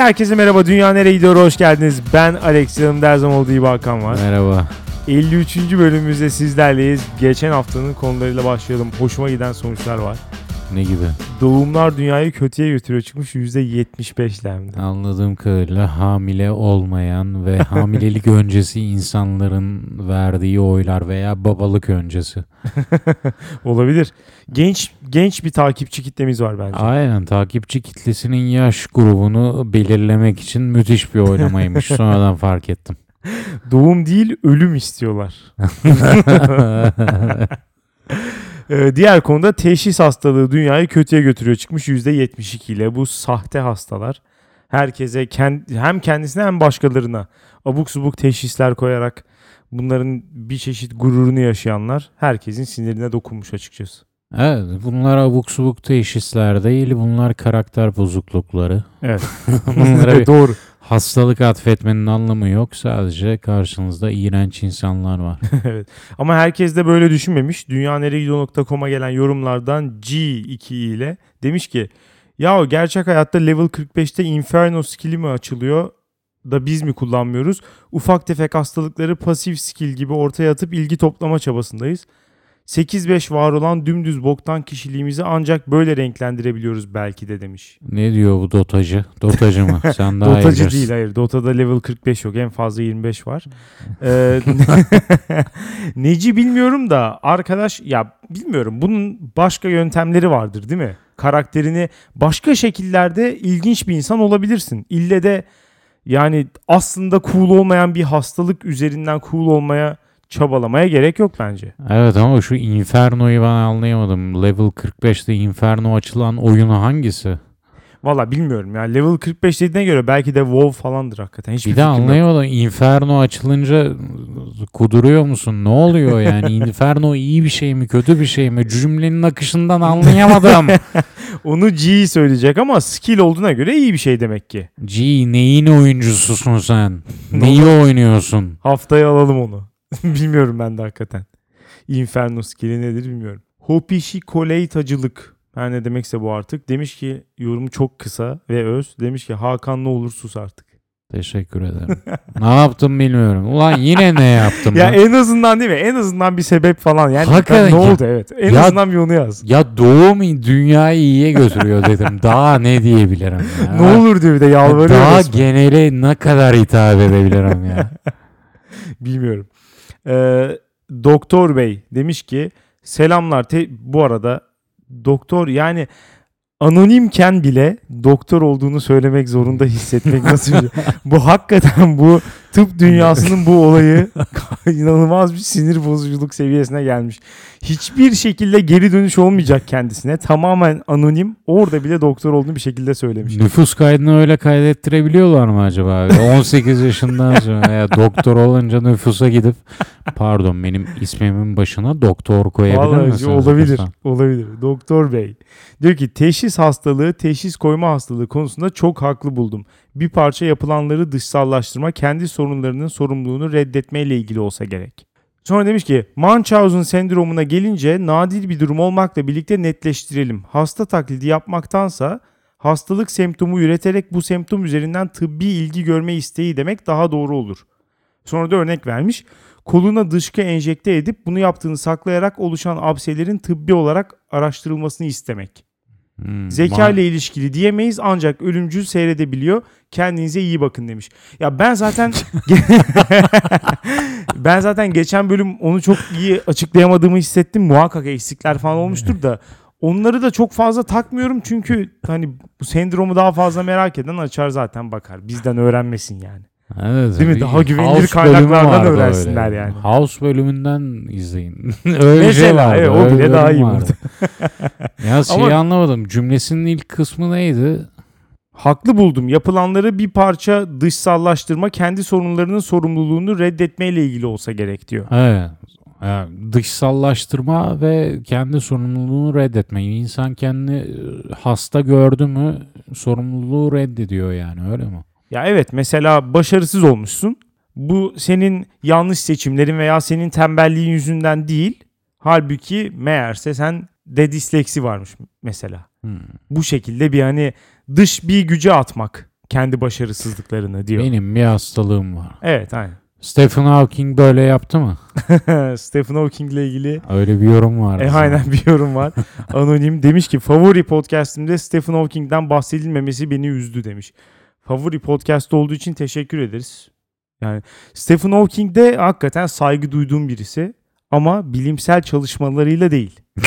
herkese merhaba. Dünya nereye gidiyor? Hoş geldiniz. Ben Alex. Yanımda her zaman olduğu gibi Hakan var. Merhaba. 53. bölümümüzde sizlerleyiz. Geçen haftanın konularıyla başlayalım. Hoşuma giden sonuçlar var. Ne gibi? Doğumlar dünyayı kötüye götürüyor çıkmış %75'lerinde. Anladığım kadarıyla hamile olmayan ve hamilelik öncesi insanların verdiği oylar veya babalık öncesi. Olabilir. Genç genç bir takipçi kitlemiz var bence. Aynen takipçi kitlesinin yaş grubunu belirlemek için müthiş bir oylamaymış. Sonradan fark ettim. Doğum değil ölüm istiyorlar. Ee, diğer konuda teşhis hastalığı dünyayı kötüye götürüyor çıkmış %72 ile. Bu sahte hastalar herkese kend, hem kendisine hem başkalarına abuk subuk teşhisler koyarak bunların bir çeşit gururunu yaşayanlar herkesin sinirine dokunmuş açıkçası. Evet bunlar abuk subuk teşhisler değil bunlar karakter bozuklukları. Evet. Bunlara bir Doğru. hastalık atfetmenin anlamı yok sadece karşınızda iğrenç insanlar var. evet. Ama herkes de böyle düşünmemiş. Dünyaneregidiyor.com'a gelen yorumlardan G2 ile demiş ki ya gerçek hayatta level 45'te Inferno skill'i mi açılıyor da biz mi kullanmıyoruz? Ufak tefek hastalıkları pasif skill gibi ortaya atıp ilgi toplama çabasındayız. 8-5 var olan dümdüz boktan kişiliğimizi ancak böyle renklendirebiliyoruz belki de demiş. Ne diyor bu dotacı? Dotacı mı? Sen daha iyi Dotacı bilirsin. değil hayır. Dota'da level 45 yok. En fazla 25 var. Ee, Neci bilmiyorum da arkadaş ya bilmiyorum bunun başka yöntemleri vardır değil mi? Karakterini başka şekillerde ilginç bir insan olabilirsin. İlle de yani aslında cool olmayan bir hastalık üzerinden cool olmaya çabalamaya gerek yok bence. Evet ama şu Inferno'yu ben anlayamadım. Level 45'te Inferno açılan oyunu hangisi? Valla bilmiyorum ya level 45 dediğine göre belki de WoW falandır hakikaten. Hiçbir Bir de fikrim yok. anlayamadım. Inferno açılınca kuduruyor musun? Ne oluyor yani? Inferno iyi bir şey mi kötü bir şey mi? Cümlenin akışından anlayamadım. Onu G söyleyecek ama skill olduğuna göre iyi bir şey demek ki. G neyin oyuncususun sen? Neyi oynuyorsun? Haftaya alalım onu. bilmiyorum ben de hakikaten. Inferno skill'i nedir bilmiyorum. Hopishi Koleitacılık. Her ne demekse bu artık. Demiş ki yorumu çok kısa ve öz. Demiş ki Hakan ne olur sus artık. Teşekkür ederim. ne yaptım bilmiyorum. Ulan yine ne yaptım Ya ben? en azından değil mi? En azından bir sebep falan. Yani Hakikaten ne ya. oldu evet. En Ya- azından bir onu yaz. Ya doğum dünyayı iyiye götürüyor dedim. Daha ne diyebilirim ya? Ne olur diyor bir de yalvarıyor. Daha resmen. genele ne kadar hitap edebilirim ya? Bilmiyorum. Ee, Doktor Bey demiş ki selamlar. Te- bu arada doktor yani anonimken bile doktor olduğunu söylemek zorunda hissetmek nasıl bir? Bu hakikaten bu tıp dünyasının bu olayı inanılmaz bir sinir bozuculuk seviyesine gelmiş. Hiçbir şekilde geri dönüş olmayacak kendisine. Tamamen anonim. Orada bile doktor olduğunu bir şekilde söylemiş. Nüfus kaydını öyle kaydettirebiliyorlar mı acaba? abi? 18 yaşından sonra ya doktor olunca nüfusa gidip pardon benim ismimin başına doktor koyabilir Vallahi misiniz? olabilir. lütfen? Olabilir. Doktor Bey. Diyor ki teşhis hastalığı, teşhis koyma hastalığı konusunda çok haklı buldum. Bir parça yapılanları dışsallaştırma kendi sorunlarının sorumluluğunu reddetmeyle ilgili olsa gerek. Sonra demiş ki Munchausen sendromuna gelince nadir bir durum olmakla birlikte netleştirelim. Hasta taklidi yapmaktansa hastalık semptomu üreterek bu semptom üzerinden tıbbi ilgi görme isteği demek daha doğru olur. Sonra da örnek vermiş. Koluna dışkı enjekte edip bunu yaptığını saklayarak oluşan abselerin tıbbi olarak araştırılmasını istemek. Hmm, Zeka ile ilişkili diyemeyiz ancak ölümcül seyredebiliyor. Kendinize iyi bakın demiş. Ya ben zaten ben zaten geçen bölüm onu çok iyi açıklayamadığımı hissettim. Muhakkak eksikler falan olmuştur da onları da çok fazla takmıyorum çünkü hani bu sendromu daha fazla merak eden açar zaten bakar. Bizden öğrenmesin yani. Evet, Değil mi? Daha güvenilir House kaynaklardan öğrensinler öyle. yani. House bölümünden izleyin. öyle bir Mesela, şey vardı. evet, o öyle bile daha iyi vardı. ya şeyi Ama- anlamadım. Cümlesinin ilk kısmı neydi? Haklı buldum. Yapılanları bir parça dışsallaştırma kendi sorunlarının sorumluluğunu reddetmeyle ilgili olsa gerek diyor. Evet. Yani dışsallaştırma ve kendi sorumluluğunu reddetme. İnsan kendini e, hasta gördü mü sorumluluğu reddediyor yani öyle mi? Ya evet mesela başarısız olmuşsun. Bu senin yanlış seçimlerin veya senin tembelliğin yüzünden değil. Halbuki meğerse sen de disleksi varmış mesela. Hmm. Bu şekilde bir hani dış bir güce atmak kendi başarısızlıklarını diyor. Benim bir hastalığım var. Evet aynen. Stephen Hawking böyle yaptı mı? Stephen Hawking ile ilgili Öyle bir yorum var. e, aynen bir yorum var. Anonim demiş ki favori podcastimde Stephen Hawking'den bahsedilmemesi beni üzdü demiş. Favori podcast olduğu için teşekkür ederiz. Yani Stephen Hawking de hakikaten saygı duyduğum birisi ama bilimsel çalışmalarıyla değil.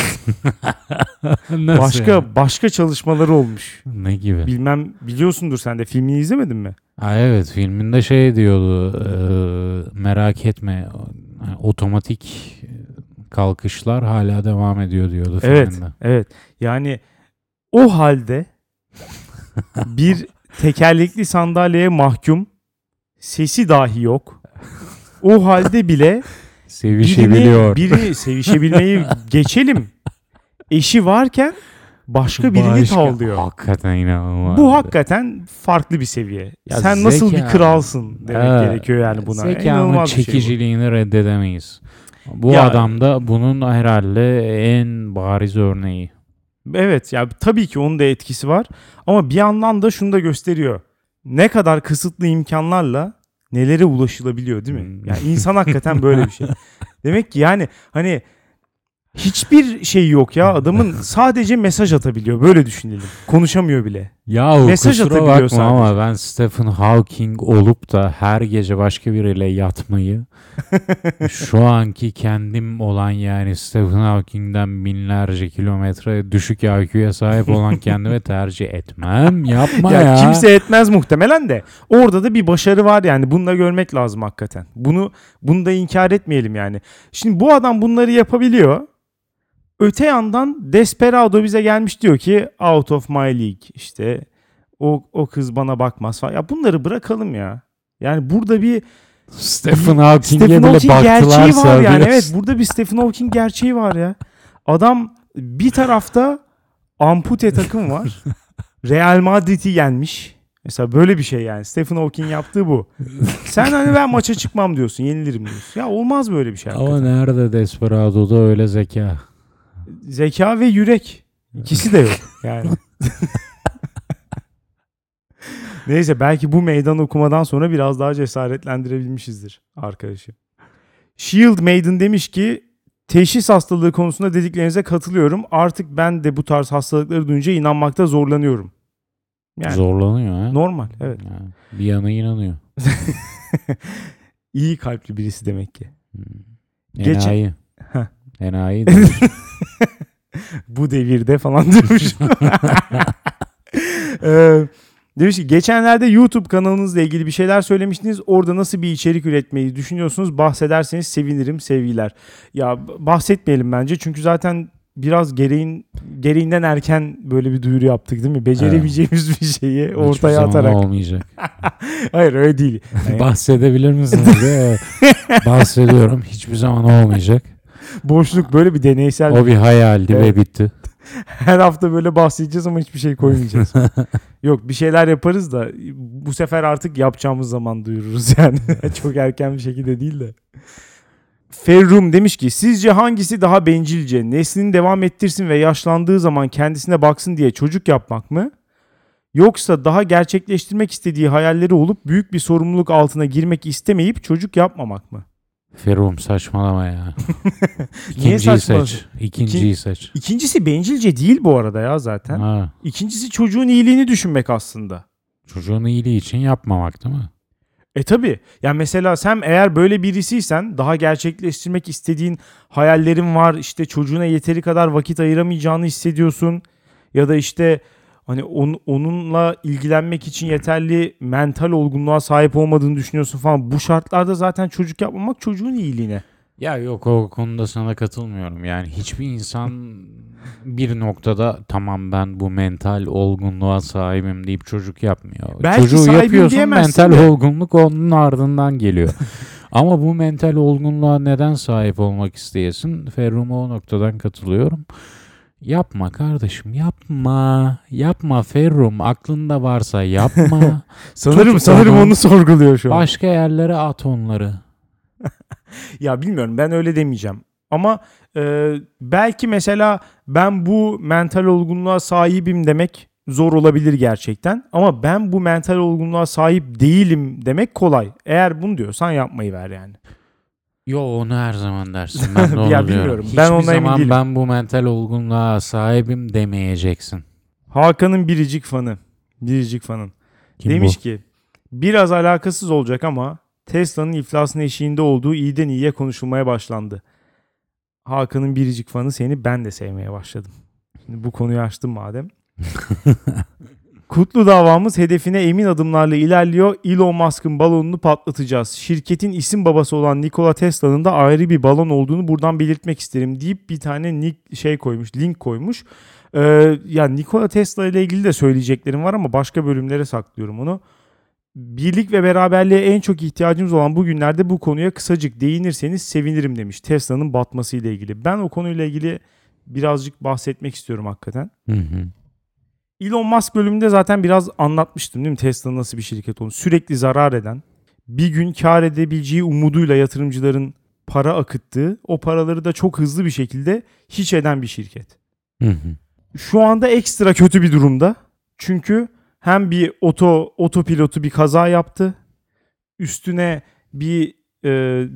Başka yani? başka çalışmaları olmuş. Ne gibi? Bilmem biliyorsundur sen de filmini izlemedin mi? Ha, evet filminde şey diyordu e, merak etme otomatik kalkışlar hala devam ediyor diyordu Evet, filminde. evet. Yani o halde bir tekerlekli sandalyeye mahkum, sesi dahi yok. O halde bile birini, Sevişebiliyor. biri sevişebilmeyi geçelim. Eşi varken başka birini Başka- tavlıyor. Hakikaten inanılmaz. Bu hakikaten farklı bir seviye. Ya Sen nasıl bir zeka- kralsın demek Evet. gerekiyor yani buna. Zekanın bir şey bu. çekiciliğini reddedemeyiz. Bu Ya- adam da bunun herhalde en bariz örneği. Evet ya tabii ki onun da etkisi var ama bir yandan da şunu da gösteriyor. Ne kadar kısıtlı imkanlarla nelere ulaşılabiliyor değil mi? Hmm. Yani insan hakikaten böyle bir şey. Demek ki yani hani hiçbir şey yok ya adamın sadece mesaj atabiliyor böyle düşünelim. Konuşamıyor bile. Ya Mesaj kusura bakma sadece. ama ben Stephen Hawking olup da her gece başka biriyle yatmayı şu anki kendim olan yani Stephen Hawking'den binlerce kilometre düşük IQ'ya sahip olan kendime tercih etmem. Yapma Ya, ya. kimse etmez muhtemelen de orada da bir başarı var yani bunu da görmek lazım hakikaten. Bunu bunu da inkar etmeyelim yani. Şimdi bu adam bunları yapabiliyor. Öte yandan Desperado bize gelmiş diyor ki out of my league işte o o kız bana bakmaz falan. Ya bunları bırakalım ya. Yani burada bir Stephen Hawking'e Stephen bile Hawking gerçeği baktılarsa var yani. Evet burada bir Stephen Hawking gerçeği var ya. Adam bir tarafta ampute takım var. Real Madrid'i yenmiş. Mesela böyle bir şey yani. Stephen Hawking yaptığı bu. Sen hani ben maça çıkmam diyorsun. Yenilirim diyorsun. Ya olmaz böyle bir şey. Ama hakikaten. nerede Desperado'da öyle zeka? Zeka ve yürek. İkisi de yok. Yani. Neyse belki bu meydan okumadan sonra biraz daha cesaretlendirebilmişizdir arkadaşı. Shield Maiden demiş ki teşhis hastalığı konusunda dediklerinize katılıyorum. Artık ben de bu tarz hastalıkları duyunca inanmakta zorlanıyorum. Yani Zorlanıyor ha. normal evet. Yani bir yana inanıyor. İyi kalpli birisi demek ki. Hmm. Geçen- Enayi. Demiş. bu devirde falan demiş. Ee, demiş ki geçenlerde YouTube kanalınızla ilgili bir şeyler söylemiştiniz. Orada nasıl bir içerik üretmeyi düşünüyorsunuz? Bahsederseniz sevinirim sevgiler. Ya bahsetmeyelim bence çünkü zaten biraz gereğin gereğinden erken böyle bir duyuru yaptık değil mi? Beceremeyeceğimiz bir şeyi Hiçbir ortaya zaman atarak. olmayacak. Hayır öyle değil. Yani Bahsedebilir misiniz? Bahsediyorum. Hiçbir zaman olmayacak. Boşluk böyle bir deneysel. O bir hayaldi Evet. ve bitti. Her hafta böyle bahsedeceğiz ama hiçbir şey koymayacağız. Yok bir şeyler yaparız da bu sefer artık yapacağımız zaman duyururuz yani. Çok erken bir şekilde değil de. Ferrum demiş ki sizce hangisi daha bencilce? Neslini devam ettirsin ve yaşlandığı zaman kendisine baksın diye çocuk yapmak mı? Yoksa daha gerçekleştirmek istediği hayalleri olup büyük bir sorumluluk altına girmek istemeyip çocuk yapmamak mı? Ferum saçmalama ya. Niye İkinciyi saçmalıyorsun? seç. İkinciyi seç. İkincisi bencilce değil bu arada ya zaten. Ha, İkincisi çocuğun iyiliğini düşünmek aslında. çocuğun iyiliği için yapmamak değil mi? E tabi. Ya mesela sen eğer böyle birisiysen daha gerçekleştirmek istediğin hayallerin var. işte çocuğuna yeteri kadar vakit ayıramayacağını hissediyorsun. Ya da işte hani on- onunla ilgilenmek için yeterli mental olgunluğa sahip olmadığını düşünüyorsun falan. Bu şartlarda zaten çocuk yapmamak çocuğun iyiliğine. Ya yok o konuda sana katılmıyorum. Yani hiçbir insan bir noktada tamam ben bu mental olgunluğa sahibim deyip çocuk yapmıyor. Belki Çocuğu yapıyorsun mental de. olgunluk onun ardından geliyor. Ama bu mental olgunluğa neden sahip olmak isteyesin? Ferrum'a o noktadan katılıyorum. Yapma kardeşim yapma. Yapma Ferrum aklında varsa yapma. Sanırım sanırım onu- onu sorguluyor şu an. Başka yerlere at onları. Ya bilmiyorum ben öyle demeyeceğim. Ama e, belki mesela ben bu mental olgunluğa sahibim demek zor olabilir gerçekten. Ama ben bu mental olgunluğa sahip değilim demek kolay. Eğer bunu diyorsan yapmayı ver yani. Yo onu her zaman dersin. Ben de onu Ya bilmiyorum. Hiçbir Ben ona emin zaman değilim. ben bu mental olgunluğa sahibim demeyeceksin. Hakan'ın biricik fanı. Biricik fanın. Kim Demiş bu? ki biraz alakasız olacak ama Tesla'nın iflasın eşiğinde olduğu iyiden iyiye konuşulmaya başlandı. Hakan'ın biricik fanı seni ben de sevmeye başladım. Şimdi bu konuyu açtım madem. Kutlu davamız hedefine emin adımlarla ilerliyor. Elon Musk'ın balonunu patlatacağız. Şirketin isim babası olan Nikola Tesla'nın da ayrı bir balon olduğunu buradan belirtmek isterim deyip bir tane nick şey koymuş, link koymuş. Ee, ya Nikola Tesla ile ilgili de söyleyeceklerim var ama başka bölümlere saklıyorum onu. Birlik ve beraberliğe en çok ihtiyacımız olan bu günlerde bu konuya kısacık değinirseniz sevinirim demiş. Tesla'nın batması ile ilgili. Ben o konuyla ilgili birazcık bahsetmek istiyorum hakikaten. Hı hı. Elon Musk bölümünde zaten biraz anlatmıştım değil mi Tesla'nın nasıl bir şirket olduğunu. Sürekli zarar eden, bir gün kar edebileceği umuduyla yatırımcıların para akıttığı, o paraları da çok hızlı bir şekilde hiç eden bir şirket. Hı hı. Şu anda ekstra kötü bir durumda. Çünkü hem bir oto otopilotu bir kaza yaptı. Üstüne bir e,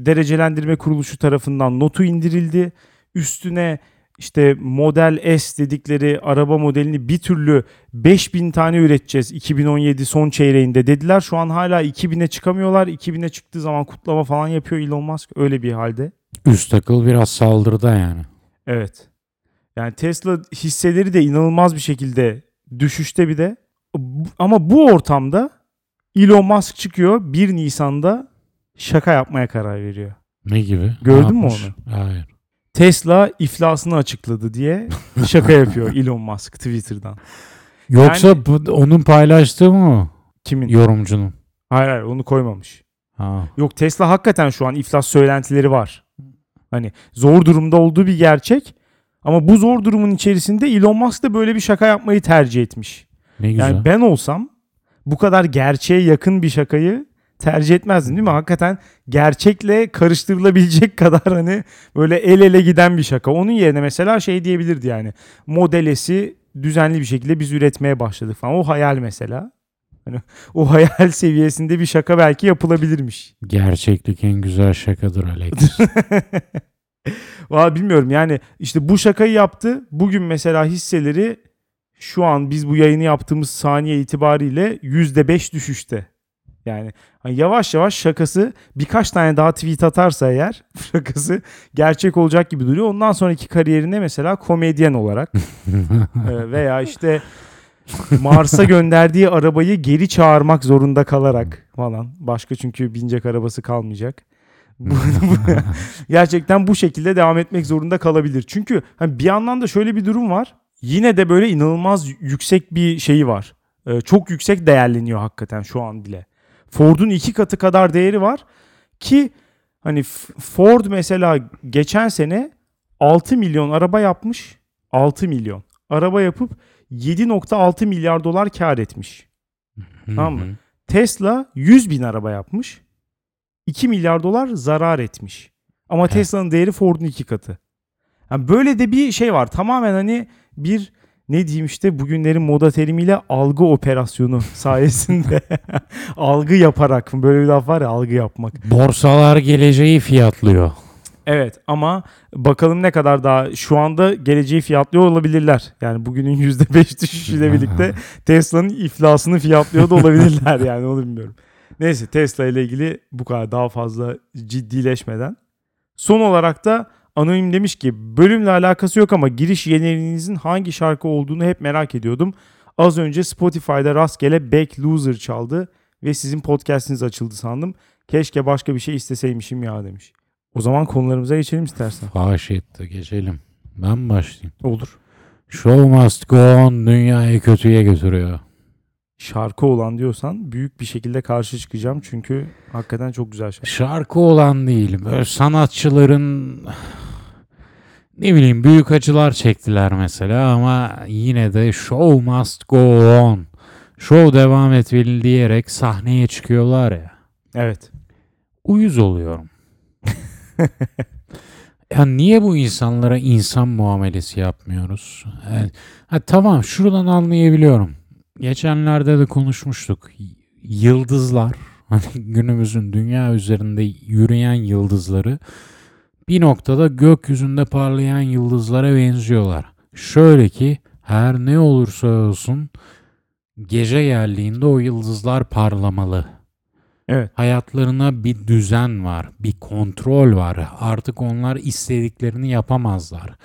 derecelendirme kuruluşu tarafından notu indirildi. Üstüne işte Model S dedikleri araba modelini bir türlü 5000 tane üreteceğiz 2017 son çeyreğinde dediler. Şu an hala 2000'e çıkamıyorlar. 2000'e çıktığı zaman kutlama falan yapıyor Elon Musk öyle bir halde. Üst akıl biraz saldırıda yani. Evet. Yani Tesla hisseleri de inanılmaz bir şekilde düşüşte bir de. Ama bu ortamda Elon Musk çıkıyor 1 Nisan'da şaka yapmaya karar veriyor. Ne gibi? Gördün mü yapmış? Hayır. Tesla iflasını açıkladı diye şaka yapıyor Elon Musk Twitter'dan. Yoksa Yani- bu, onun paylaştığı mı Kimin? yorumcunun? Hayır hayır onu koymamış. Ha. Yok Tesla hakikaten şu an iflas söylentileri var. Hani zor durumda olduğu bir gerçek. Ama bu zor durumun içerisinde Elon Musk da böyle bir şaka yapmayı tercih etmiş. Ne güzel. Yani ben olsam bu kadar gerçeğe yakın bir şakayı tercih etmezdim değil mi? Hakikaten gerçekle karıştırılabilecek kadar hani böyle el ele giden bir şaka. Onun yerine mesela şey diyebilirdi yani. Model S'i düzenli bir şekilde biz üretmeye başladık falan. O hayal mesela. Hani o hayal seviyesinde bir şaka belki yapılabilirmiş. Gerçeklik en güzel şakadır Alex. Valla bilmiyorum yani işte bu şakayı yaptı. Bugün mesela hisseleri şu an biz bu yayını yaptığımız saniye itibariyle %5 düşüşte. Yani hani yavaş yavaş şakası birkaç tane daha tweet atarsa eğer şakası gerçek olacak gibi duruyor. Ondan sonraki kariyerine mesela komedyen olarak veya işte Mars'a gönderdiği arabayı geri çağırmak zorunda kalarak falan. Başka çünkü binecek arabası kalmayacak. Gerçekten bu şekilde devam etmek zorunda kalabilir. Çünkü hani bir yandan da şöyle bir durum var. Yine de böyle inanılmaz yüksek bir şeyi var. Ee, çok yüksek değerleniyor hakikaten şu an bile. Ford'un iki katı kadar değeri var ki hani Ford mesela geçen sene 6 milyon araba yapmış. 6 milyon araba yapıp 7.6 milyar dolar kar etmiş. Tamam mı? Tesla 100 bin araba yapmış. 2 milyar dolar zarar etmiş. Ama. Tesla'nın değeri Ford'un iki katı. Yani böyle de bir şey var. Tamamen hani bir ne diyeyim işte bugünlerin moda terimiyle algı operasyonu sayesinde algı yaparak böyle bir laf var ya algı yapmak. Borsalar geleceği fiyatlıyor. Evet ama bakalım ne kadar daha şu anda geleceği fiyatlıyor olabilirler. Yani bugünün %5 düşüşüyle birlikte Tesla'nın iflasını fiyatlıyor da olabilirler yani onu bilmiyorum. Neyse Tesla ile ilgili bu kadar daha fazla ciddileşmeden. Son olarak da Anonim demiş ki bölümle alakası yok ama giriş yeniliğinizin hangi şarkı olduğunu hep merak ediyordum. Az önce Spotify'da rastgele Back Loser çaldı ve sizin podcastiniz açıldı sandım. Keşke başka bir şey isteseymişim ya demiş. O zaman konularımıza geçelim istersen. Faş etti geçelim. Ben başlayayım? Olur. Show must go on dünyayı kötüye götürüyor. Şarkı olan diyorsan büyük bir şekilde karşı çıkacağım çünkü hakikaten çok güzel şarkı. Şarkı olan değil. Böyle sanatçıların ne bileyim büyük acılar çektiler mesela ama yine de show must go on. Show devam etmeli diyerek sahneye çıkıyorlar ya. Evet. Uyuz oluyorum. Ya niye bu insanlara insan muamelesi yapmıyoruz? Ha, tamam şuradan anlayabiliyorum. Geçenlerde de konuşmuştuk. Yıldızlar, hani günümüzün dünya üzerinde yürüyen yıldızları bir noktada gökyüzünde parlayan yıldızlara benziyorlar. Şöyle ki her ne olursa olsun gece geldiğinde o yıldızlar parlamalı. Evet. Hayatlarına bir düzen var, bir kontrol var. Artık onlar istediklerini yapamazlar.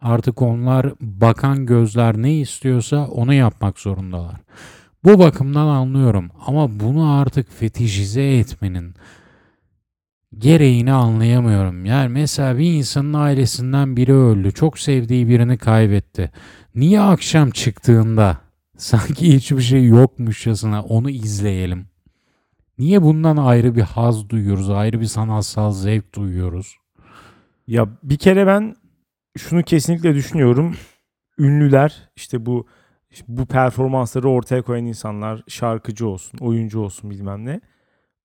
Artık onlar bakan gözler ne istiyorsa onu yapmak zorundalar. Bu bakımdan anlıyorum ama bunu artık fetişize etmenin gereğini anlayamıyorum. Yani mesela bir insanın ailesinden biri öldü. Çok sevdiği birini kaybetti. Niye akşam çıktığında sanki hiçbir şey yokmuşçasına onu izleyelim? Niye bundan ayrı bir haz duyuyoruz, ayrı bir sanatsal zevk duyuyoruz? Ya bir kere ben şunu kesinlikle düşünüyorum. Ünlüler işte bu bu performansları ortaya koyan insanlar şarkıcı olsun, oyuncu olsun bilmem ne.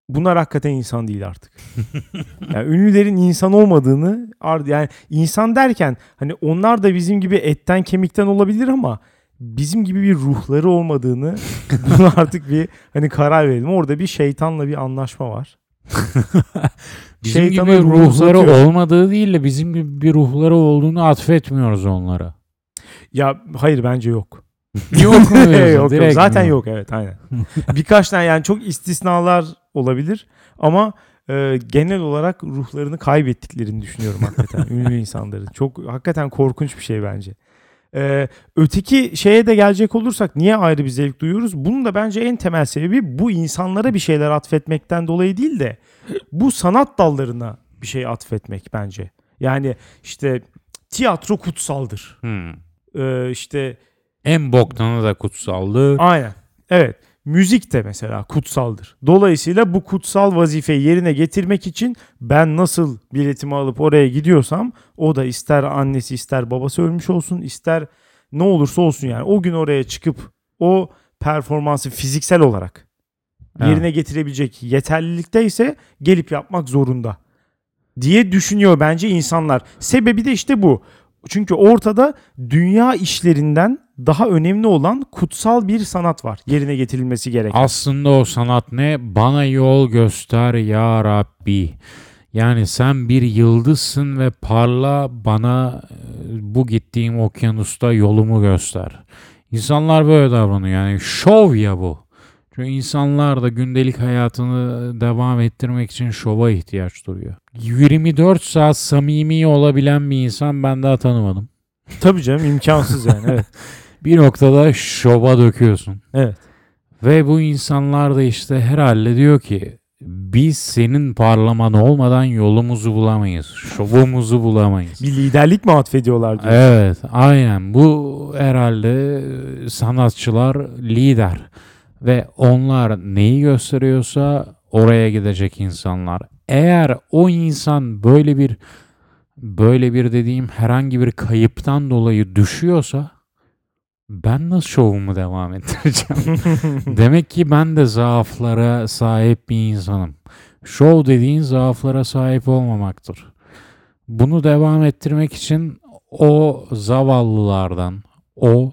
Bunlar hakikaten insan değil artık. yani ünlülerin insan olmadığını yani insan derken hani onlar da bizim gibi etten kemikten olabilir ama bizim gibi bir ruhları olmadığını bunu artık bir hani karar verelim. Orada bir şeytanla bir anlaşma var. Bizim Şeytana gibi ruhları uzatıyor. olmadığı değil de bizim gibi bir ruhları olduğunu atfetmiyoruz onlara. Ya hayır bence yok. Yok mu yok, yok. Zaten mi? yok evet aynen. Birkaç tane yani çok istisnalar olabilir ama e, genel olarak ruhlarını kaybettiklerini düşünüyorum hakikaten ünlü insanların. Çok hakikaten korkunç bir şey bence. E, öteki şeye de gelecek olursak niye ayrı bir zevk duyuyoruz? Bunun da bence en temel sebebi bu insanlara bir şeyler atfetmekten dolayı değil de bu sanat dallarına bir şey atfetmek bence. Yani işte tiyatro kutsaldır. Hmm. E, işte En boktanı da kutsaldı. Aynen. Evet. Müzik de mesela kutsaldır. Dolayısıyla bu kutsal vazifeyi yerine getirmek için ben nasıl biletimi alıp oraya gidiyorsam o da ister annesi ister babası ölmüş olsun ister ne olursa olsun yani o gün oraya çıkıp o performansı fiziksel olarak Evet. yerine getirebilecek yeterlilikte ise gelip yapmak zorunda diye düşünüyor bence insanlar. Sebebi de işte bu. Çünkü ortada dünya işlerinden daha önemli olan kutsal bir sanat var yerine getirilmesi gereken. Aslında o sanat ne? Bana yol göster ya Rabbi. Yani sen bir yıldızsın ve parla bana bu gittiğim okyanusta yolumu göster. İnsanlar böyle davranıyor. Yani şov ya bu. Çünkü insanlar da gündelik hayatını devam ettirmek için şova ihtiyaç duyuyor. 24 saat samimi olabilen bir insan ben daha tanımadım. Tabii canım imkansız yani. Evet. Bir noktada şova döküyorsun. Evet. Ve bu insanlar da işte herhalde diyor ki biz senin parlaman olmadan yolumuzu bulamayız. Şovumuzu bulamayız. Bir liderlik mi atfediyorlar diyor. Evet aynen bu herhalde sanatçılar lider ve onlar neyi gösteriyorsa oraya gidecek insanlar. Eğer o insan böyle bir böyle bir dediğim herhangi bir kayıptan dolayı düşüyorsa ben nasıl şovumu devam ettireceğim? Demek ki ben de zaaflara sahip bir insanım. Şov dediğin zaaflara sahip olmamaktır. Bunu devam ettirmek için o zavallılardan, o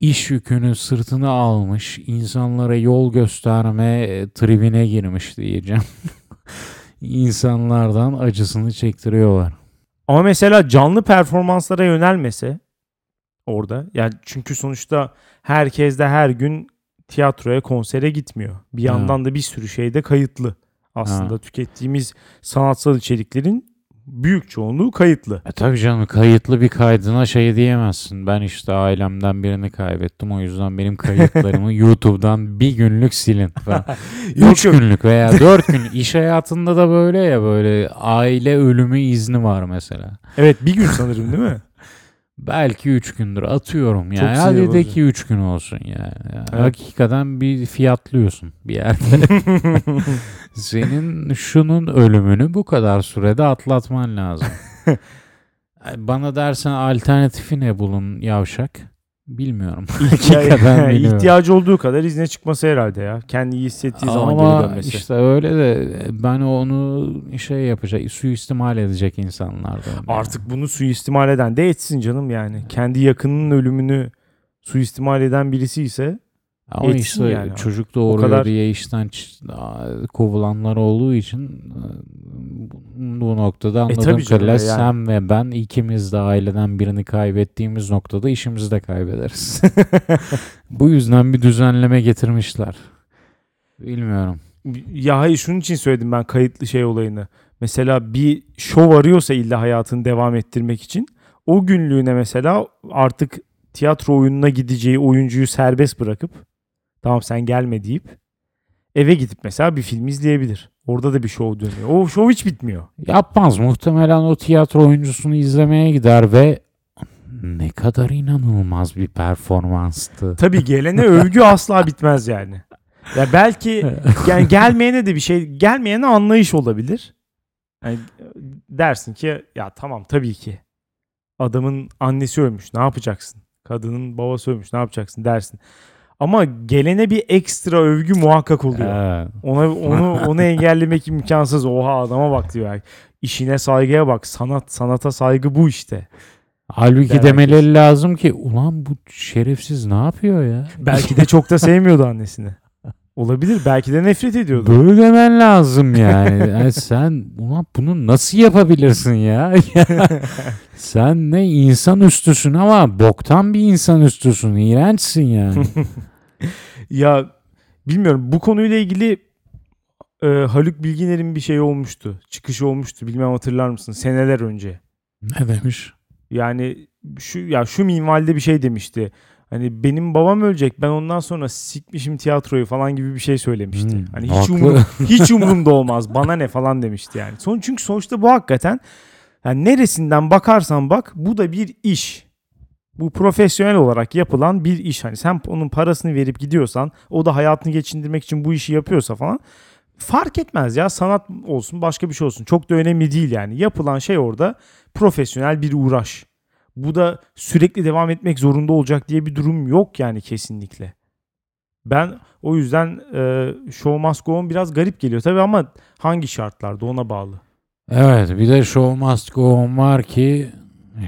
iş yükünü sırtına almış, insanlara yol gösterme e, tribine girmiş diyeceğim. İnsanlardan acısını çektiriyorlar. Ama mesela canlı performanslara yönelmese orada yani çünkü sonuçta herkes de her gün tiyatroya konsere gitmiyor. Bir Ha. yandan da bir sürü şeyde kayıtlı. Aslında Ha. tükettiğimiz sanatsal içeriklerin büyük çoğunluğu kayıtlı. E tabii canım kayıtlı bir kaydına şey diyemezsin. Ben işte ailemden birini kaybettim o yüzden benim kayıtlarımı YouTube'dan bir günlük silin. Yok, Üç günlük veya dört gün. İş hayatında da böyle ya böyle aile ölümü izni var mesela. Evet bir gün sanırım değil mi? Belki üç gündür atıyorum Çok yani. sinir Hadi de ki üç gün olsun yani. Ya Evet. Hakikaten bir fiyatlıyorsun bir yerde. Senin şunun ölümünü bu kadar sürede atlatman lazım. Bana dersen alternatifi ne bulun yavşak? Bilmiyorum. İhtiya- ihtiyacı olduğu kadar izne çıkması herhalde ya. Kendi iyi hissettiği zaman geri Ama dönmesi. işte öyle de ben onu şey yapacak, suistimal edecek insanlardan. Artık bunu suistimal eden de etsin canım yani. Kendi yakınının ölümünü suistimal eden birisi ise Ama etsin işte yani. çocuk doğuruyor kadar- diye işten kovulanlar olduğu için e, bu- noktada anladığım tabii canım, kadarıyla yani. sen ve ben ikimiz de aileden birini kaybettiğimiz noktada işimizi de kaybederiz. bu yüzden bir düzenleme getirmişler. Bilmiyorum. ya hayır şunun için söyledim ben kayıtlı şey olayını. Mesela bir şov arıyorsa illa hayatını devam ettirmek için o günlüğüne mesela artık tiyatro oyununa gideceği oyuncuyu serbest bırakıp tamam sen gelme deyip eve gidip mesela bir film izleyebilir. Orada da bir şov dönüyor. O şov hiç bitmiyor. Yapmaz. Muhtemelen o tiyatro oyuncusunu izlemeye gider ve ne kadar inanılmaz bir performanstı. Tabii gelene övgü asla bitmez yani. Ya belki yani gelmeyene de bir şey gelmeyene anlayış olabilir. Yani dersin ki ya tamam tabii ki adamın annesi ölmüş ne yapacaksın? Kadının babası ölmüş ne yapacaksın dersin. Ama gelene bir ekstra övgü muhakkak oluyor. Evet. Ona onu onu engellemek imkansız. Oha adama bak diyor. İşine saygıya bak. Sanat sanata saygı bu işte. Halbuki Der demeleri lazım ki ulan bu şerefsiz ne yapıyor ya? Belki de çok da sevmiyordu annesini. Olabilir. Belki de nefret ediyordu. Böyle demen lazım yani. Yani sen ulan bunu nasıl yapabilirsin ya? Sen ne insan üstüsün ama boktan bir insan üstüsün. İğrençsin yani. Ya bilmiyorum bu konuyla ilgili e, Haluk Bilginer'in bir şey olmuştu. Çıkışı olmuştu. Bilmem hatırlar mısın? Seneler önce. ne demiş? Yani şu ya şu minvalde bir şey demişti. Hani benim babam ölecek. Ben ondan sonra sikmişim tiyatroyu falan gibi bir şey söylemişti. Hmm, hani hiç umur, hiç umurumda olmaz. Bana ne falan demişti yani. Son çünkü sonuçta bu hakikaten yani neresinden bakarsan bak bu da bir iş. Bu profesyonel olarak yapılan bir iş. Hani sen onun parasını verip gidiyorsan o da hayatını geçindirmek için bu işi yapıyorsa falan fark etmez ya sanat olsun başka bir şey olsun. Çok da önemli değil yani. Yapılan şey orada profesyonel bir uğraş. Bu da sürekli devam etmek zorunda olacak diye bir durum yok yani kesinlikle. Ben o yüzden e, Show Must Go On biraz garip geliyor tabii ama hangi şartlarda ona bağlı. Evet bir de Show Must Go On var ki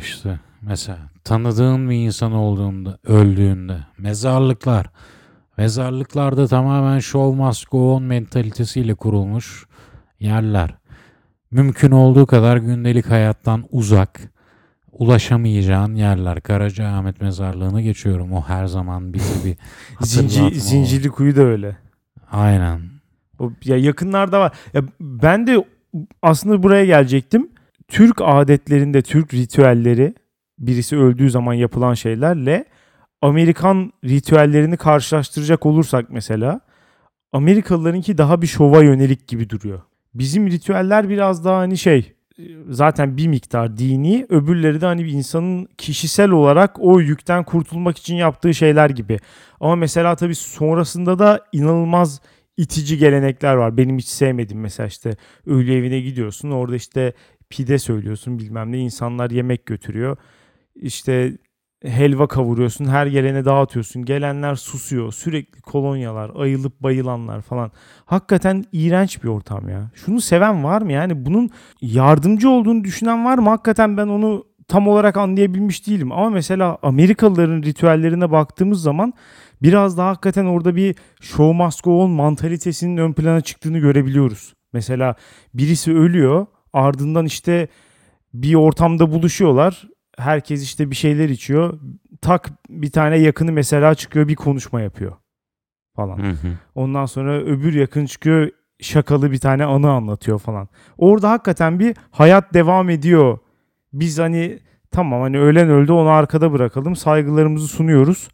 işte mesela tanıdığın bir insan olduğunda, öldüğünde mezarlıklar. Mezarlıklarda tamamen Show Must Go On mentalitesiyle kurulmuş yerler. Mümkün olduğu kadar gündelik hayattan uzak, ulaşamayacağın yerler. Karacaahmet mezarlığını geçiyorum. O her zaman bizi bir Zinci, zincirli kuyu da öyle. Aynen. O, ya yakınlarda var. Ya ben de aslında buraya gelecektim. Türk adetlerinde, Türk ritüelleri birisi öldüğü zaman yapılan şeylerle Amerikan ritüellerini karşılaştıracak olursak mesela Amerikalılarınki daha bir şova yönelik gibi duruyor. Bizim ritüeller biraz daha hani şey zaten bir miktar dini öbürleri de hani bir insanın kişisel olarak o yükten kurtulmak için yaptığı şeyler gibi. Ama mesela tabii sonrasında da inanılmaz itici gelenekler var. Benim hiç sevmediğim mesela işte ölü evine gidiyorsun. Orada işte pide söylüyorsun bilmem ne. insanlar yemek götürüyor. İşte helva kavuruyorsun. Her gelene dağıtıyorsun. Gelenler susuyor. Sürekli kolonyalar, ayılıp bayılanlar falan. Hakikaten iğrenç bir ortam ya. Şunu seven var mı? Yani bunun yardımcı olduğunu düşünen var mı? Hakikaten ben onu tam olarak anlayabilmiş değilim. Ama mesela Amerikalıların ritüellerine baktığımız zaman biraz daha hakikaten orada bir show must go on mantalitesinin ön plana çıktığını görebiliyoruz. Mesela birisi ölüyor ardından işte bir ortamda buluşuyorlar. Herkes işte bir şeyler içiyor. Tak bir tane yakını mesela çıkıyor bir konuşma yapıyor falan. Hı hı. Ondan sonra öbür yakın çıkıyor şakalı bir tane anı anlatıyor falan. Orada hakikaten bir hayat devam ediyor. Biz hani tamam hani ölen öldü onu arkada bırakalım saygılarımızı sunuyoruz.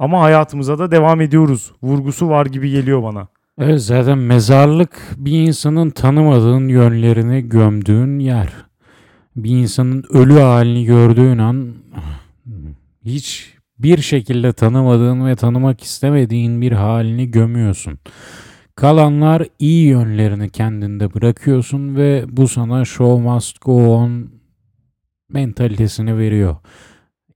Ama hayatımıza da devam ediyoruz. Vurgusu var gibi geliyor bana. Evet zaten mezarlık bir insanın tanımadığın yönlerini gömdüğün yer. Bir insanın ölü halini gördüğün an hiç bir şekilde tanımadığın ve tanımak istemediğin bir halini gömüyorsun. Kalanlar iyi yönlerini kendinde bırakıyorsun ve bu sana show must go on mentalitesini veriyor.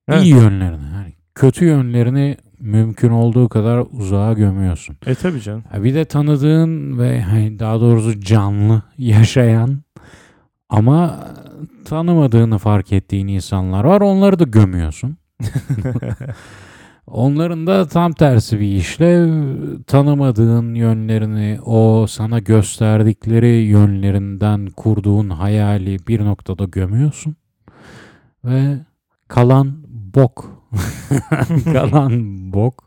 Evet. İyi yönlerini. Yani kötü yönlerini mümkün olduğu kadar uzağa gömüyorsun. E tabii canım. Bir de tanıdığın ve hani daha doğrusu canlı yaşayan ama tanımadığını fark ettiğin insanlar var. Onları da gömüyorsun. Onların da tam tersi bir işle tanımadığın yönlerini, o sana gösterdikleri yönlerinden kurduğun hayali bir noktada gömüyorsun. Ve kalan bok. kalan bok.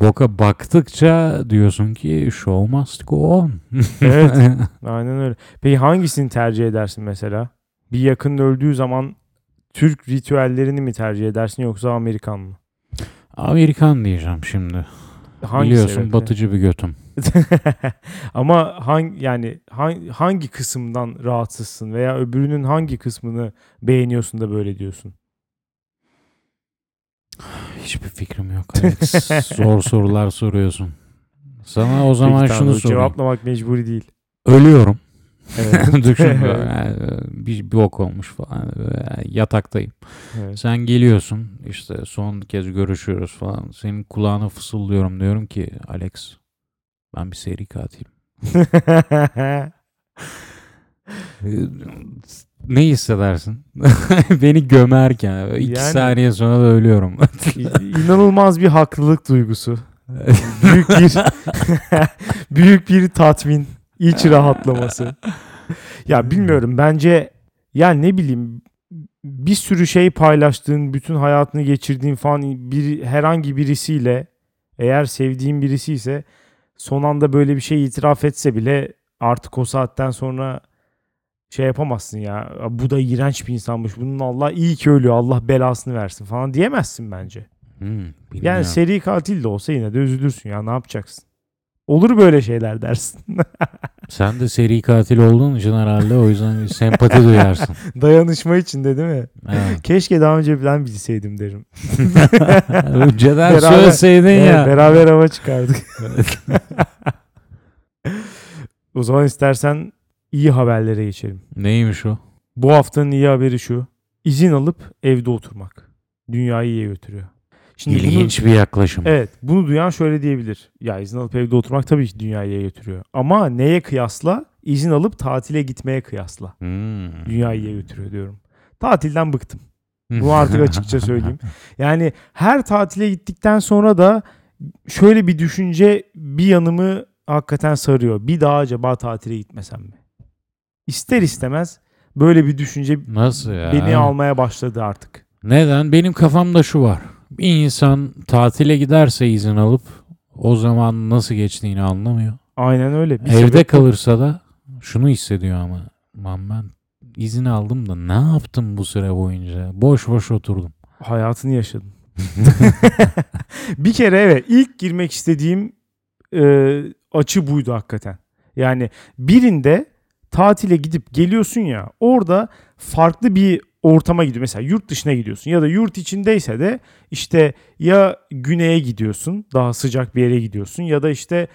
Boka baktıkça diyorsun ki show must go on. Evet. Aynen öyle. Peki hangisini tercih edersin mesela? Bir yakının öldüğü zaman Türk ritüellerini mi tercih edersin yoksa Amerikan mı? Amerikan diyeceğim şimdi. Hangi Biliyorsun sebeple? batıcı bir götüm. Ama hangi yani hangi, hangi kısımdan rahatsızsın veya öbürünün hangi kısmını beğeniyorsun da böyle diyorsun? Hiçbir fikrim yok Alex. Zor sorular soruyorsun. Sana o zaman Peki, şunu tamam, sorayım. Cevaplamak mecburi değil. Ölüyorum. Evet. Düşün yani bir, bir ok olmuş falan. Böyle Yataktayım. evet. Sen geliyorsun işte son kez görüşüyoruz falan. Senin kulağına fısıldıyorum diyorum ki Alex ben bir seri katilim. Ee, Ne hissedersin? Beni gömerken iki Yani- saniye sonra da ölüyorum. İnanılmaz bir haklılık duygusu. büyük bir büyük bir tatmin, iç rahatlaması. Ya bilmiyorum bence ya ne bileyim bir sürü şey paylaştığın, bütün hayatını geçirdiğin falan bir herhangi birisiyle eğer sevdiğin birisi ise son anda böyle bir şey itiraf etse bile artık o saatten sonra şey yapamazsın ya. Bu da iğrenç bir insanmış. Bunun Allah iyi ki ölüyor. Allah belasını versin falan diyemezsin bence. Hmm, Yani bilmiyorum. seri katil de olsa yine de üzülürsün ya ne yapacaksın? Olur böyle şeyler dersin. Sen de seri katil olduğun için herhalde o yüzden sempati duyarsın. Dayanışma içinde değil mi? Evet. Keşke daha önce falan bilseydim derim. Önceden Beraber- söyleseydin Evet, ya. beraber hava çıkardık. o zaman istersen iyi haberlere geçelim. Neymiş o? Bu haftanın iyi haberi şu. İzin alıp evde oturmak. Dünyayı iyiye götürüyor. Şimdi bunu- İlginç bir yaklaşım. Evet bunu duyan şöyle diyebilir. Ya izin alıp evde oturmak tabii ki dünyayı iyiye götürüyor. Ama neye kıyasla? İzin alıp tatile gitmeye kıyasla. Hmm. Dünyayı iyiye götürüyor diyorum. Tatilden bıktım. Bunu artık açıkça söyleyeyim. Yani her tatile gittikten sonra da şöyle bir düşünce bir yanımı hakikaten sarıyor. Bir daha acaba tatile gitmesem mi? İster istemez böyle bir düşünce Nasıl ya? beni almaya başladı artık. Neden? Benim kafamda şu var. Bir insan tatile giderse izin alıp o zaman nasıl geçtiğini anlamıyor. Aynen öyle. Bir Evde sebep- kalırsa da şunu hissediyor ama. Aman ben izin aldım da ne yaptım bu süre boyunca? Boş boş oturdum. hayatını yaşadın. bir kere evet ilk girmek istediğim e, açı buydu hakikaten. Yani birinde tatile gidip geliyorsun ya orada farklı bir ortama gidiyor. Mesela yurt dışına gidiyorsun ya da yurt içindeyse de işte ya güneye gidiyorsun daha sıcak bir yere gidiyorsun ya da işte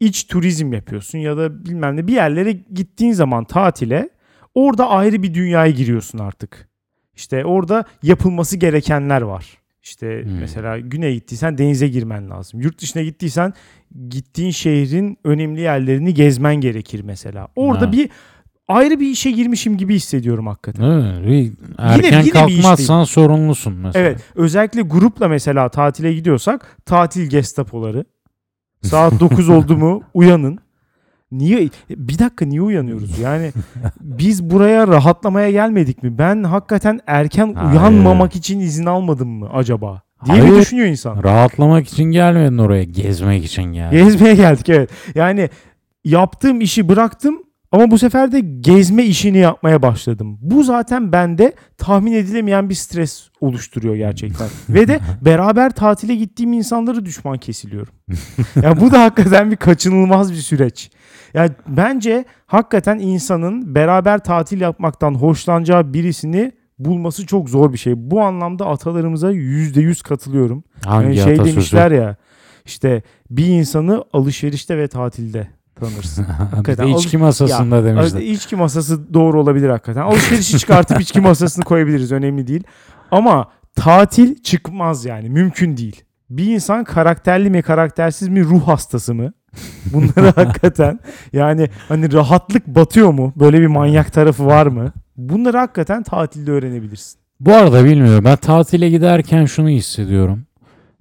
iç turizm yapıyorsun ya da bilmem ne bir yerlere gittiğin zaman tatile orada ayrı bir dünyaya giriyorsun artık. İşte orada yapılması gerekenler var. İşte Hmm. mesela güneye gittiysen denize girmen lazım. Yurt dışına gittiysen gittiğin şehrin önemli yerlerini gezmen gerekir mesela. Orada Ha. bir ayrı bir işe girmişim gibi hissediyorum hakikaten. Evet, bir erken yine bir kalkmazsan sorumlusun mesela. Evet, özellikle grupla mesela tatile gidiyorsak tatil gestapoları saat 9 oldu mu uyanın. Niye bir dakika niye uyanıyoruz? Yani biz buraya rahatlamaya gelmedik mi? Ben hakikaten erken Hayır. uyanmamak için izin almadım mı acaba? Diye Hayır. bir düşünüyor insan. Rahatlamak için gelmedin oraya. Gezmek için geldin. Gezmeye geldik evet. Yani yaptığım işi bıraktım ama bu sefer de gezme işini yapmaya başladım. Bu zaten bende tahmin edilemeyen bir stres oluşturuyor gerçekten. Ve de beraber tatile gittiğim insanları düşman kesiliyorum. ya bu da hakikaten bir kaçınılmaz bir süreç. Yani bence hakikaten insanın beraber tatil yapmaktan hoşlanacağı birisini bulması çok zor bir şey. Bu anlamda atalarımıza yüzde yüz katılıyorum. Hangi Yani şey atasözü? demişler ya işte bir insanı alışverişte ve tatilde tanırsın. bir de Hakikaten içki masasında demişler. Evet, İçki masası doğru olabilir hakikaten. Alışverişi çıkartıp içki masasını koyabiliriz önemli değil. Ama tatil çıkmaz yani mümkün değil. Bir insan karakterli mi karaktersiz mi ruh hastası mı? Bunları hakikaten yani hani rahatlık batıyor mu? Böyle bir manyak tarafı var mı? Bunları hakikaten tatilde öğrenebilirsin. Bu arada bilmiyorum. Ben tatile giderken şunu hissediyorum.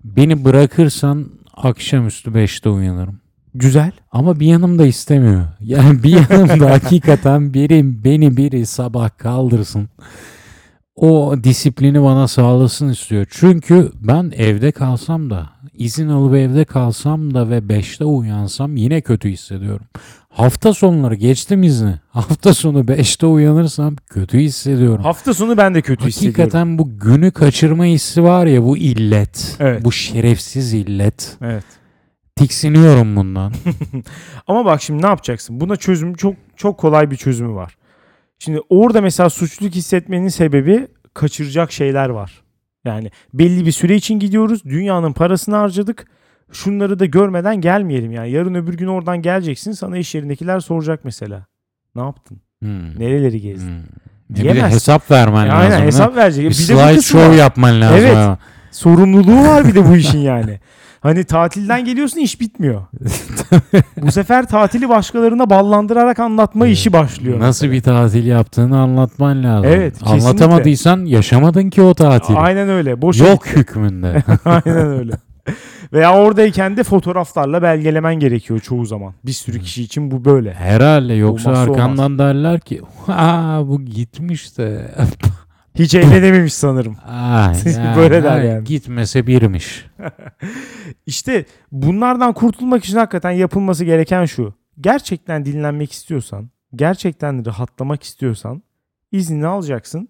Beni bırakırsan akşamüstü 5'te uyanırım. Güzel. Ama bir yanım da istemiyor. Yani bir yanım da hakikaten biri beni biri sabah kaldırsın. O disiplini bana sağlasın istiyor. Çünkü ben evde kalsam da izin alıp evde kalsam da ve 5'te uyansam yine kötü hissediyorum. Hafta sonları geçtim izni. Hafta sonu 5'te uyanırsam kötü hissediyorum. Hafta sonu ben de kötü hissediyorum. Hakikaten bu günü kaçırma hissi var ya bu illet. Evet. Bu şerefsiz illet. Evet. Tiksiniyorum bundan. Ama bak şimdi ne yapacaksın? Buna çözüm çok çok kolay bir çözümü var. Şimdi orada mesela suçluluk hissetmenin sebebi kaçıracak şeyler var. Yani belli bir süre için gidiyoruz. Dünyanın parasını harcadık. Şunları da görmeden gelmeyelim yani. Yarın öbür gün oradan geleceksin. Sana iş yerindekiler soracak mesela. Ne yaptın? Hmm. Nereleri gezdin? Hmm. Bir de hesap vermen E lazım. aynen hesap verecek. Bir Bir slide show yapman lazım. Evet. Sorumluluğu var bir de bu işin yani. Hani tatilden geliyorsun iş bitmiyor. bu sefer tatili başkalarına ballandırarak anlatma işi başlıyor. Nasıl mesela. bir tatil yaptığını anlatman lazım. Evet, kesinlikle. Anlatamadıysan yaşamadın ki o tatili. Aynen öyle. Boş Yok hükmünde. Aynen öyle. Veya oradayken de fotoğraflarla belgelemen gerekiyor çoğu zaman. Bir sürü kişi için bu böyle. Herhalde yoksa Olmazsa arkandan derler ki ha bu gitmiş de. Hiç eğlenememiş sanırım. Ay, Böyle der yani. Gitmese birmiş. İşte bunlardan kurtulmak için hakikaten yapılması gereken şu. Gerçekten dinlenmek istiyorsan, gerçekten rahatlamak istiyorsan iznini alacaksın.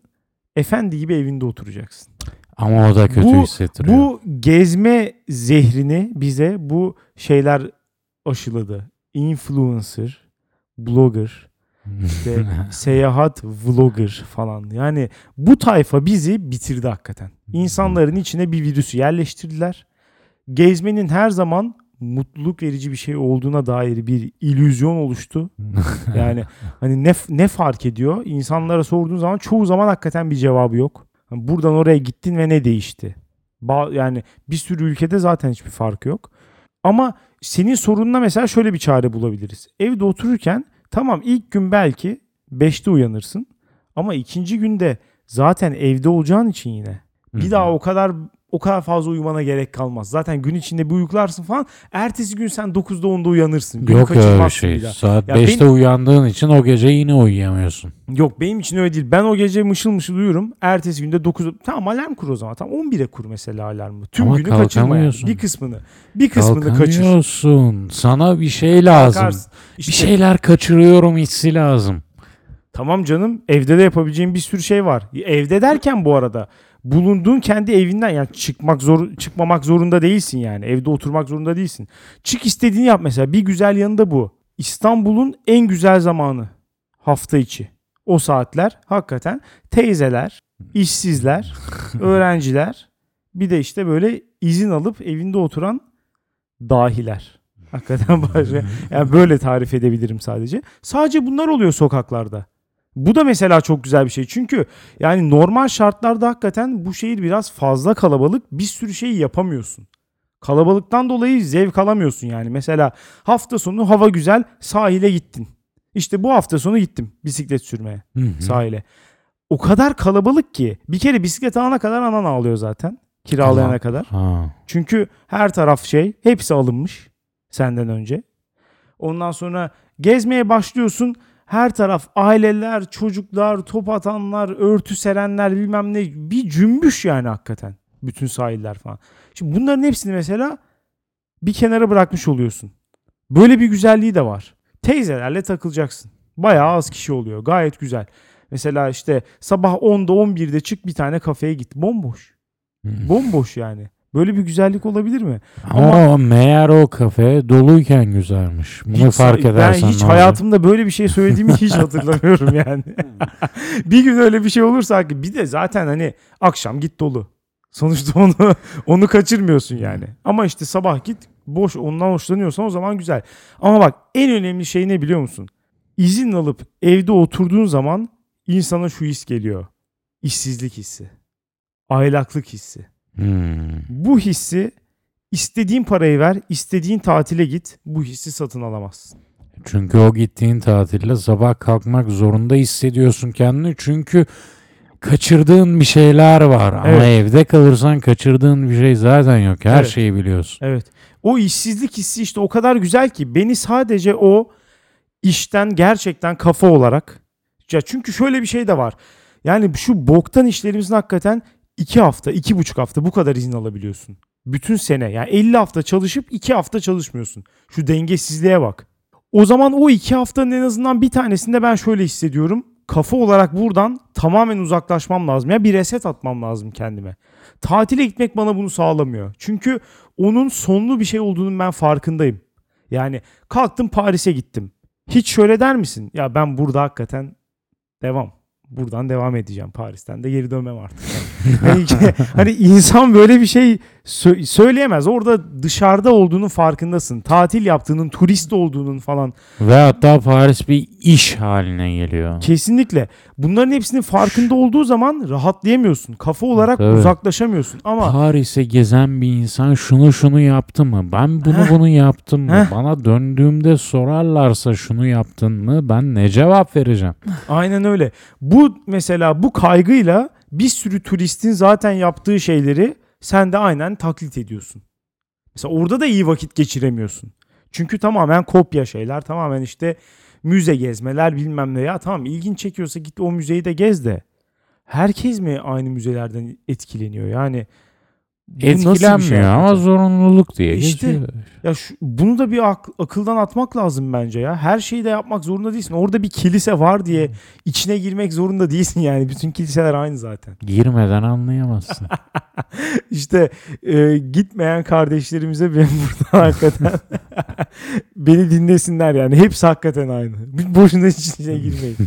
Efendi gibi evinde oturacaksın. Ama o da kötü Bu- hissettiriyor. Bu gezme zehrini bize bu şeyler aşıladı. Influencer, blogger, işte seyahat vlogger falan. Yani bu tayfa bizi bitirdi hakikaten. İnsanların içine bir virüsü yerleştirdiler. Gezmenin her zaman mutluluk verici bir şey olduğuna dair bir illüzyon oluştu. Yani hani ne ne fark ediyor? İnsanlara sorduğun zaman çoğu zaman hakikaten bir cevabı yok. Hani Buradan oraya gittin ve ne değişti? Ba- yani bir sürü ülkede zaten hiçbir fark yok. Ama senin sorununa mesela şöyle bir çare bulabiliriz. Evde otururken tamam ilk gün belki 5'te uyanırsın. Ama ikinci günde zaten evde olacağın için yine bir daha o kadar o kadar fazla uyumana gerek kalmaz. Zaten gün içinde bir uyuklarsın falan. Ertesi gün sen 9'da 10'da uyanırsın. Günü Yok öyle şey. bir daha. Saat Ya 5'te uyandığın için o gece yine uyuyamıyorsun. Yok benim için öyle değil. Ben o gece mışıl mışıl uyurum. Ertesi günde 9 tamam alarm kur o zaman. Tamam 11'e kur mesela alarmı. Tüm Ama günü kaçırma yani. Bir kısmını. Bir kısmını kaçır. Kalkamıyorsun. Sana bir şey lazım. Kalkarsın. Bir İşte, şeyler kaçırıyorum hissi lazım. Tamam canım evde de yapabileceğin bir sürü şey var. Evde derken bu arada bulunduğun kendi evinden yani çıkmak zor çıkmamak zorunda değilsin yani. Evde oturmak zorunda değilsin. Çık istediğini yap mesela. Bir güzel yanı da bu. İstanbul'un en güzel zamanı hafta içi. O saatler hakikaten teyzeler, işsizler, öğrenciler bir de işte böyle izin alıp evinde oturan dahiler. Hakikaten başka. Yani böyle tarif edebilirim sadece. Sadece bunlar oluyor sokaklarda. Bu da mesela çok güzel bir şey. Çünkü yani normal şartlarda hakikaten bu şehir biraz fazla kalabalık. Bir sürü şeyi yapamıyorsun. Kalabalıktan dolayı zevk alamıyorsun yani. Mesela hafta sonu hava güzel sahile gittin. İşte bu hafta sonu gittim bisiklet sürmeye Hı hı. sahile. O kadar kalabalık ki bir kere bisiklet alana kadar anan ağlıyor zaten. Kiralayana Tamam. kadar. Ha. Çünkü her taraf şey hepsi alınmış senden önce. Ondan sonra gezmeye başlıyorsun. Her taraf aileler, çocuklar, top atanlar, örtü serenler bilmem ne bir cümbüş yani hakikaten. Bütün sahiller falan. Şimdi bunların hepsini mesela bir kenara bırakmış oluyorsun. Böyle bir güzelliği de var. Teyzelerle takılacaksın. Bayağı az kişi oluyor. Gayet güzel. Mesela işte sabah 10'da 11'de çık bir tane kafeye git. Bomboş. Hı. Bomboş yani. Böyle bir güzellik olabilir mi? Ama, o meğer o kafe doluyken güzelmiş. Bunu Hiç- fark edersen Ben hiç hayatımda böyle bir şey söylediğimi hiç hatırlamıyorum yani. bir gün öyle bir şey olursa bir de zaten hani akşam git dolu. Sonuçta onu onu kaçırmıyorsun yani. Ama işte sabah git boş ondan hoşlanıyorsan o zaman güzel. Ama bak en önemli şey ne biliyor musun? İzin alıp evde oturduğun zaman insana şu his geliyor. İşsizlik hissi. Aylaklık hissi. Hmm. Bu hissi istediğin parayı ver, istediğin tatile git. Bu hissi satın alamazsın. Çünkü o gittiğin tatilde sabah kalkmak zorunda hissediyorsun kendini. Çünkü kaçırdığın bir şeyler var. Ama Evet. evde kalırsan kaçırdığın bir şey zaten yok. Her Evet. şeyi biliyorsun. Evet. O işsizlik hissi işte o kadar güzel ki beni sadece o işten gerçekten kafa olarak ya çünkü şöyle bir şey de var. Yani şu boktan işlerimizin hakikaten iki hafta, iki buçuk hafta bu kadar izin alabiliyorsun. Bütün sene yani 50 hafta çalışıp iki hafta çalışmıyorsun. Şu dengesizliğe bak. O zaman o iki haftanın en azından bir tanesinde ben şöyle hissediyorum. Kafa olarak buradan tamamen uzaklaşmam lazım. Ya bir reset atmam lazım kendime. Tatile gitmek bana bunu sağlamıyor. Çünkü onun sonlu bir şey olduğunun ben farkındayım. Yani kalktım Paris'e gittim. Hiç şöyle der misin? Ya ben burada hakikaten devam. Buradan devam edeceğim. Paris'ten de geri dönmem artık. Hani, hani insan böyle bir şey sö- söyleyemez. Orada dışarıda olduğunun farkındasın. Tatil yaptığının, turist olduğunun falan. Ve hatta Paris bir iş haline geliyor. Kesinlikle. Bunların hepsinin farkında olduğu zaman rahatlayamıyorsun. Kafa olarak Tabii. uzaklaşamıyorsun. Ama Paris'e gezen bir insan şunu şunu yaptı mı? Ben bunu Heh. bunu yaptım mı? Heh. Bana döndüğümde sorarlarsa şunu yaptın mı? Ben ne cevap vereceğim? Aynen öyle. Bu mesela bu kaygıyla bir sürü turistin zaten yaptığı şeyleri sen de aynen taklit ediyorsun. Mesela orada da iyi vakit geçiremiyorsun. Çünkü tamamen kopya şeyler, tamamen işte müze gezmeler bilmem ne ya tamam ilgin çekiyorsa git o müzeyi de gez de. Herkes mi aynı müzelerden etkileniyor? Yani bir şey Etkilenmiyor ama hakikaten? zorunluluk diye İşte. geçiyor. Ya şu, bunu da bir ak- akıldan atmak lazım bence ya. Her şeyi de yapmak zorunda değilsin. Orada bir kilise var diye içine girmek zorunda değilsin yani. Bütün kiliseler aynı zaten. Girmeden anlayamazsın. İşte e, gitmeyen kardeşlerimize ben burada hakikaten beni dinlesinler yani. Hepsi hakikaten aynı. Boşuna içine girmeyin.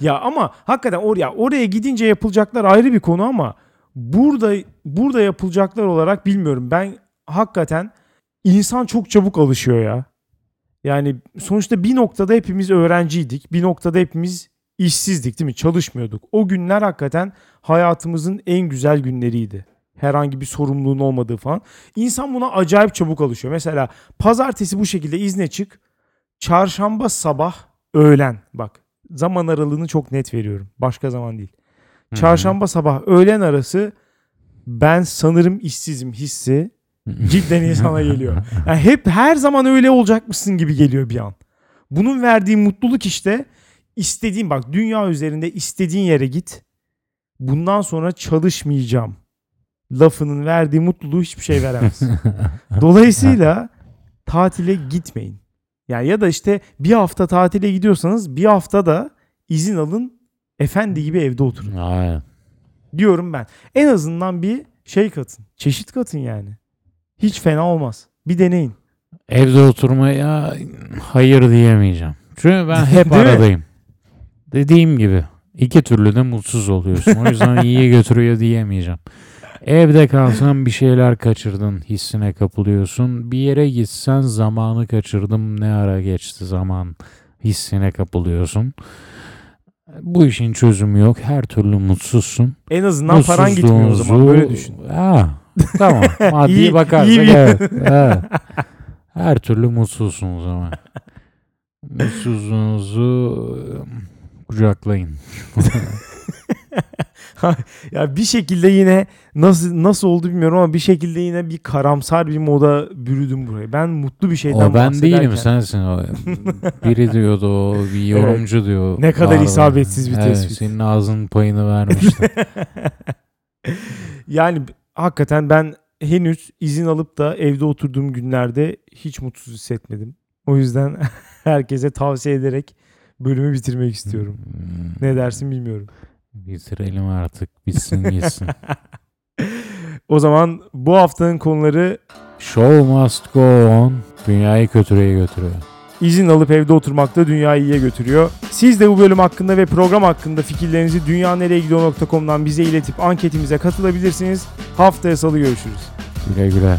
ya ama hakikaten oraya oraya gidince yapılacaklar ayrı bir konu ama burada burada yapılacaklar olarak bilmiyorum. Ben hakikaten insan çok çabuk alışıyor ya. Yani sonuçta bir noktada hepimiz öğrenciydik. Bir noktada hepimiz işsizdik değil mi? Çalışmıyorduk. O günler hakikaten hayatımızın en güzel günleriydi. Herhangi bir sorumluluğun olmadığı falan. İnsan buna acayip çabuk alışıyor. Mesela pazartesi bu şekilde izne çık. Çarşamba sabah öğlen. Bak zaman aralığını çok net veriyorum. Başka zaman değil. Çarşamba sabah öğlen arası ben sanırım işsizim hissi cidden insana geliyor. Yani hep her zaman öyle olacakmışsın gibi geliyor bir an. Bunun verdiği mutluluk işte istediğin bak dünya üzerinde istediğin yere git. Bundan sonra çalışmayacağım. Lafının verdiği mutluluğu hiçbir şey veremez. Dolayısıyla tatile gitmeyin. Yani ya da işte bir hafta tatile gidiyorsanız bir hafta da izin alın efendi gibi evde oturun Aynen. diyorum ben. En azından bir şey katın. Çeşit katın yani. Hiç fena olmaz. Bir deneyin. Evde oturmaya hayır diyemeyeceğim. Çünkü ben hep mi? aradayım. Dediğim gibi iki türlü de mutsuz oluyorsun. O yüzden iyiye götürüyor diyemeyeceğim. Evde kalsan bir şeyler kaçırdın hissine kapılıyorsun. Bir yere gitsen zamanı kaçırdım ne ara geçti zaman hissine kapılıyorsun. Bu işin çözümü yok. Her türlü mutsuzsun. En azından paran gitmiyor o zaman. Mutsuzluğunuzu- Böyle düşün. Ha, tamam. Maddi İyi- bakarsak iyi bir- evet. evet. Her türlü mutsuzsunuz ama. Mutsuzluğunuzu ıı, kucaklayın. Ya bir şekilde yine nasıl nasıl oldu bilmiyorum ama bir şekilde yine bir karamsar bir moda bürüdüm buraya. Ben mutlu bir şeyden O ben değilim sensin o. Biri diyordu o bir yorumcu diyor. Ne kadar Var isabetsiz bir evet, tespit. Senin ağzının payını vermiştim. Yani hakikaten ben henüz izin alıp da evde oturduğum günlerde hiç mutsuz hissetmedim. O yüzden herkese tavsiye ederek bölümü bitirmek istiyorum. Hmm, Ne dersin bilmiyorum. Bitirelim artık. Bitsin gitsin. O zaman bu haftanın konuları Show must go on. Dünyayı kötüye götürüyor. izin alıp evde oturmakta dünyayı iyiye götürüyor. Siz de bu bölüm hakkında ve program hakkında fikirlerinizi dünyanereyegidiyor.com'dan bize iletip anketimize katılabilirsiniz. Haftaya salı görüşürüz. Güle güle.